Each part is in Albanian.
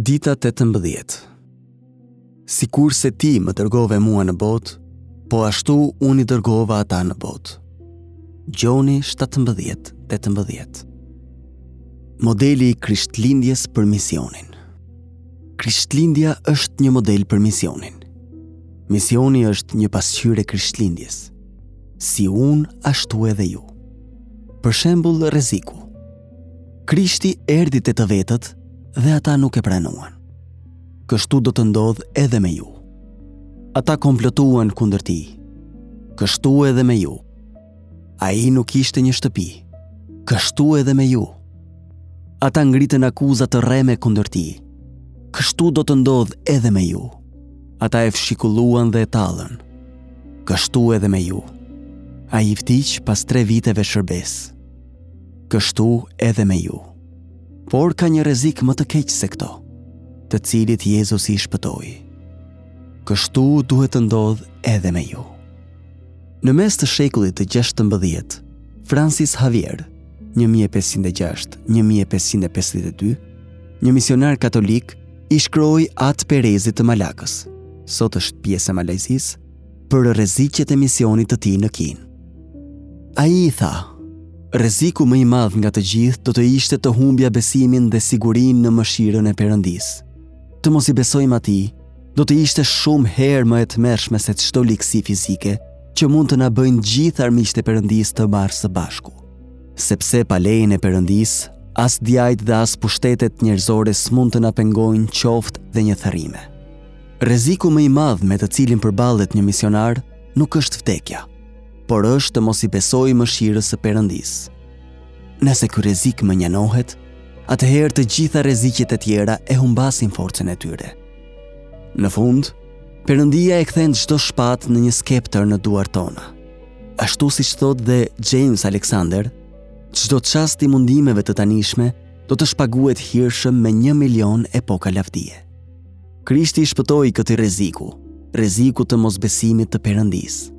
Dita 18 Sikurse ti më dërgove mua në botë, po ashtu unë i dërgova ata në botë. Gjoni 17-18 Modeli i krishtlindjes për misionin Krishtlindja është një model për misionin. Misioni është një pasqyrë e krishtlindjes. Si unë, ashtu edhe ju. Për shembull, rreziku. Krishti erdhi te të vetët dhe ata nuk e pranuan. Kështu do të ndodhë edhe me ju. Ata komplotuan kundër tij. Kështu edhe me ju. Ai nuk kishte një shtëpi. Kështu edhe me ju. Ata ngritën akuza të rreme kundër tij. Kështu do të ndodhë edhe me ju. Ata e fshikulluan dhe e tallën. Kështu edhe me ju. Ai vdiq pas tre viteve shërbesë. Kështu edhe me ju. Por ka një rrezik më të keq se këto, të cilit Jezusi i shpëtoi. Kështu duhet të ndodhë edhe me ju. Në mes të shekullit të 16, Francis Xavier, 1506-1552, një misionar katolik i shkroi Atë Perezit të Malakës, sot është pjesë e Malajzisë, për rreziqet e misionit të tij në Kinë. Ai i tha, rreziku më i madh nga të gjithë do të ishte të humbja besimin dhe sigurinë në mëshirën e Perëndisë. Të mos i besojmë atij, do të ishte shumë herë më e tmerrshme se çdo ligësi fizike që mund të na bëjnë gjithë armiqtë e Perëndisë të marrë së bashku. Sepse pa lejen e Perëndisë, as djajtë dhe as pushtetet njerëzore s'mund të na pengojnë qoftë dhe një thërrime. Rreziku më i madh me të cilin përballet një misionar nuk është vdekja, por është të mos i besojë mëshirës së Perëndisë. Nëse ky rrezik mënjanohet, atëherë të gjitha rreziqet e tjera e humbasin forcën e tyre. Në fund, Perëndia e kthen çdo shpatë në një skeptër në duart tona. Ashtu siç thotë dhe James Alexander, çdo çast i mundimeve të tanishme do të shpaguhet hirshëm me një milion epoka lavdie. Krishti i shpëtoi këtij rreziku, rrezikut të mosbesimit të Perëndisë.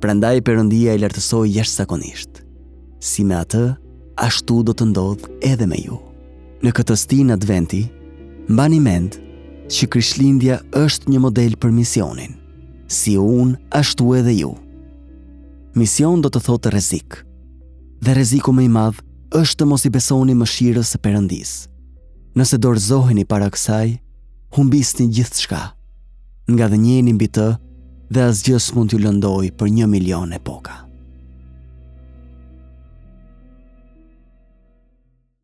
Prandaj Perëndia e lartësoi jashtëzakonisht. Si me atë, ashtu do të ndodhë edhe me ju. Në këtë stinë adventi, mbani mend që krishtlindja është një model për misionin. Si unë, ashtu edhe ju. Mision do të thotë rrezik. Dhe rreziku më i madh është të mos i besoni mëshirës së Perëndisë. Nëse dorëzoheni para kësaj, humbisni gjithçka. Ngadhënjeni mbi të dhe asgjë s'mund t'ju lëndojë për një milion epoka.